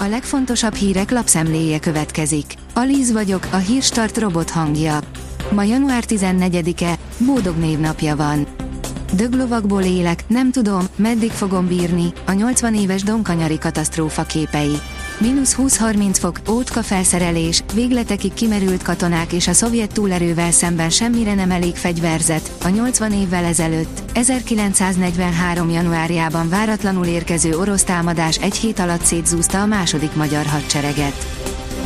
A legfontosabb hírek lapszemléje következik. Alíz vagyok, a hírstart robot hangja. Ma január 14-e, Bódog névnapja van. Döglovakból élek, nem tudom, meddig fogom bírni, a 80 éves donkanyari katasztrófa képei. Minusz 20-30 fok, ótka felszerelés, végletekig kimerült katonák és a szovjet túlerővel szemben semmire nem elég fegyverzet. A 80 évvel ezelőtt, 1943. januárjában váratlanul érkező orosz támadás egy hét alatt szétzúzta a második magyar hadsereget.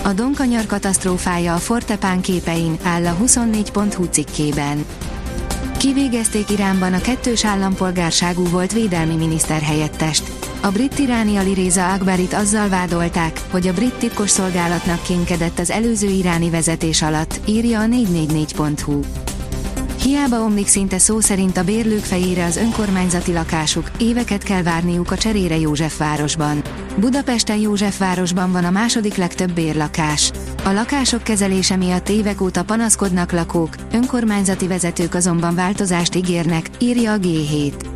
A Donkanyar katasztrófája a Fortepán képein áll a 24.hu cikkében. Kivégezték Iránban a kettős állampolgárságú volt védelmi miniszter helyettest. A brit tiráni Aliréza Akbarit azzal vádolták, hogy a brit titkos szolgálatnak kénkedett az előző iráni vezetés alatt, írja a 444.hu. Hiába omlik szinte szó szerint a bérlők fejére az önkormányzati lakásuk, éveket kell várniuk a cserére Józsefvárosban. Budapesten Józsefvárosban van a második legtöbb bérlakás. A lakások kezelése miatt évek óta panaszkodnak lakók, önkormányzati vezetők azonban változást ígérnek, írja a G7.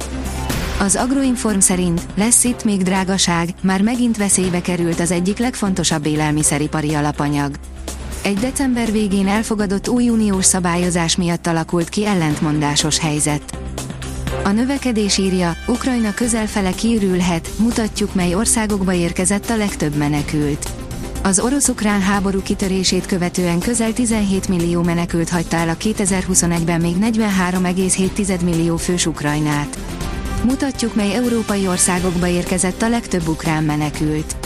Az Agroinform szerint lesz itt még drágaság, már megint veszélybe került az egyik legfontosabb élelmiszeripari alapanyag. Egy december végén elfogadott új uniós szabályozás miatt alakult ki ellentmondásos helyzet. A növekedés írja, Ukrajna közelfele kiürülhet, mutatjuk mely országokba érkezett a legtöbb menekült. Az orosz-ukrán háború kitörését követően közel 17 millió menekült hagyta el a 2021-ben még 43,7 millió fős Ukrajnát. Mutatjuk, mely európai országokba érkezett a legtöbb ukrán menekült.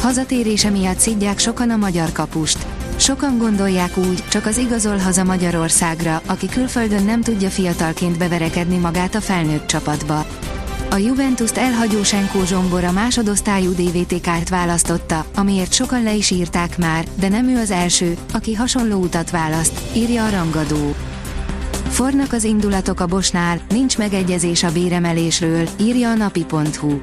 Hazatérése miatt szidják sokan a magyar kapust. Sokan gondolják úgy, csak az igazol haza Magyarországra, aki külföldön nem tudja fiatalként beverekedni magát a felnőtt csapatba. A Juventus-t elhagyó Senkó Zsombor a másodosztályú DVT-kárt választotta, amiért sokan le is írták már, de nem ő az első, aki hasonló utat választ, írja a rangadó. Fornak az indulatok a Bosnál, nincs megegyezés a béremelésről, írja a napi.hu.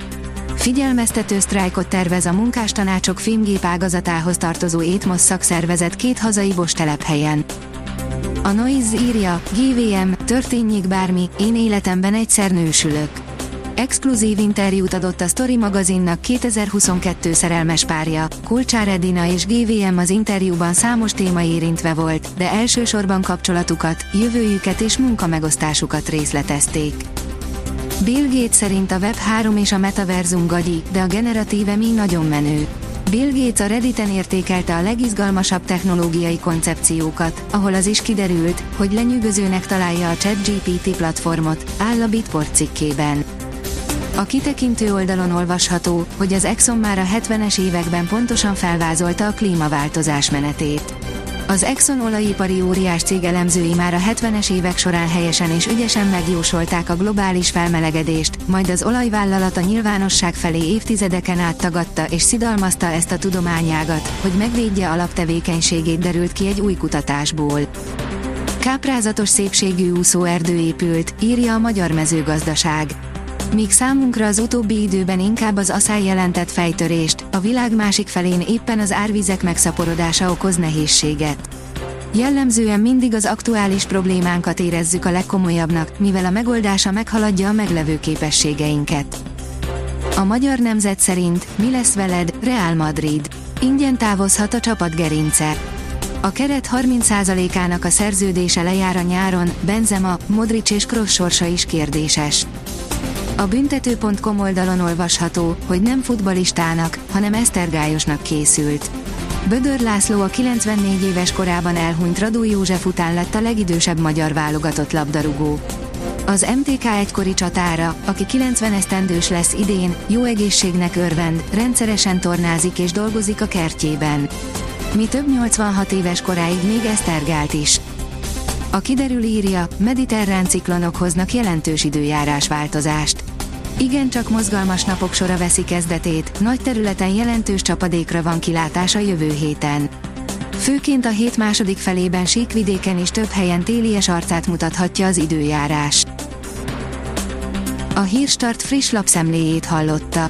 Figyelmeztető sztrájkot tervez a munkástanácsok filmgép ágazatához tartozó Étmosz szakszervezet két hazai Bos telephelyen. A Noise írja, GVM, történjék bármi, én életemben egyszer nősülök. Exkluzív interjút adott a Story magazinnak 2022 szerelmes párja, Kulcsár Edina és GVM az interjúban számos téma érintve volt, de elsősorban kapcsolatukat, jövőjüket és munkamegosztásukat részletezték. Bill Gates szerint a Web3 és a metaverzum gagyi, de a generatíve mi nagyon menő. Bill Gates a Redditen értékelte a legizgalmasabb technológiai koncepciókat, ahol az is kiderült, hogy lenyűgözőnek találja a ChatGPT platformot, áll a Bitport cikkében. A kitekintő oldalon olvasható, hogy az Exxon már a 70-es években pontosan felvázolta a klímaváltozás menetét. Az Exxon olajipari óriás cég elemzői már a 70-es évek során helyesen és ügyesen megjósolták a globális felmelegedést, majd az olajvállalat a nyilvánosság felé évtizedeken át tagadta és szidalmazta ezt a tudományágat, hogy megvédje alaptevékenységét derült ki egy új kutatásból. Káprázatos szépségű úszóerdő épült, írja a Magyar Mezőgazdaság. Míg számunkra az utóbbi időben inkább az asszály jelentett fejtörést, a világ másik felén éppen az árvizek megszaporodása okoz nehézséget. Jellemzően mindig az aktuális problémánkat érezzük a legkomolyabbnak, mivel a megoldása meghaladja a meglevő képességeinket. A magyar nemzet szerint mi lesz veled, Real Madrid. Ingyen távozhat a csapat gerince. A keret 30%-ának a szerződése lejár a nyáron, Benzema, Modric és Kroos sorsa is kérdéses. A büntető.com oldalon olvasható, hogy nem futbalistának, hanem Esztergályosnak készült. Bödör László a 94 éves korában elhunyt Radó József után lett a legidősebb magyar válogatott labdarúgó. Az MTK egykori csatára, aki 90 esztendős lesz idén, jó egészségnek örvend, rendszeresen tornázik és dolgozik a kertjében. Mi több 86 éves koráig még Esztergált is. A kiderül írja, mediterrán ciklonok hoznak jelentős időjárás változást. Igen csak mozgalmas napok sora veszi kezdetét, nagy területen jelentős csapadékra van kilátás a jövő héten. Főként a hét második felében síkvidéken is több helyen télies arcát mutathatja az időjárás. A Hírstart friss lapszemléjét hallotta.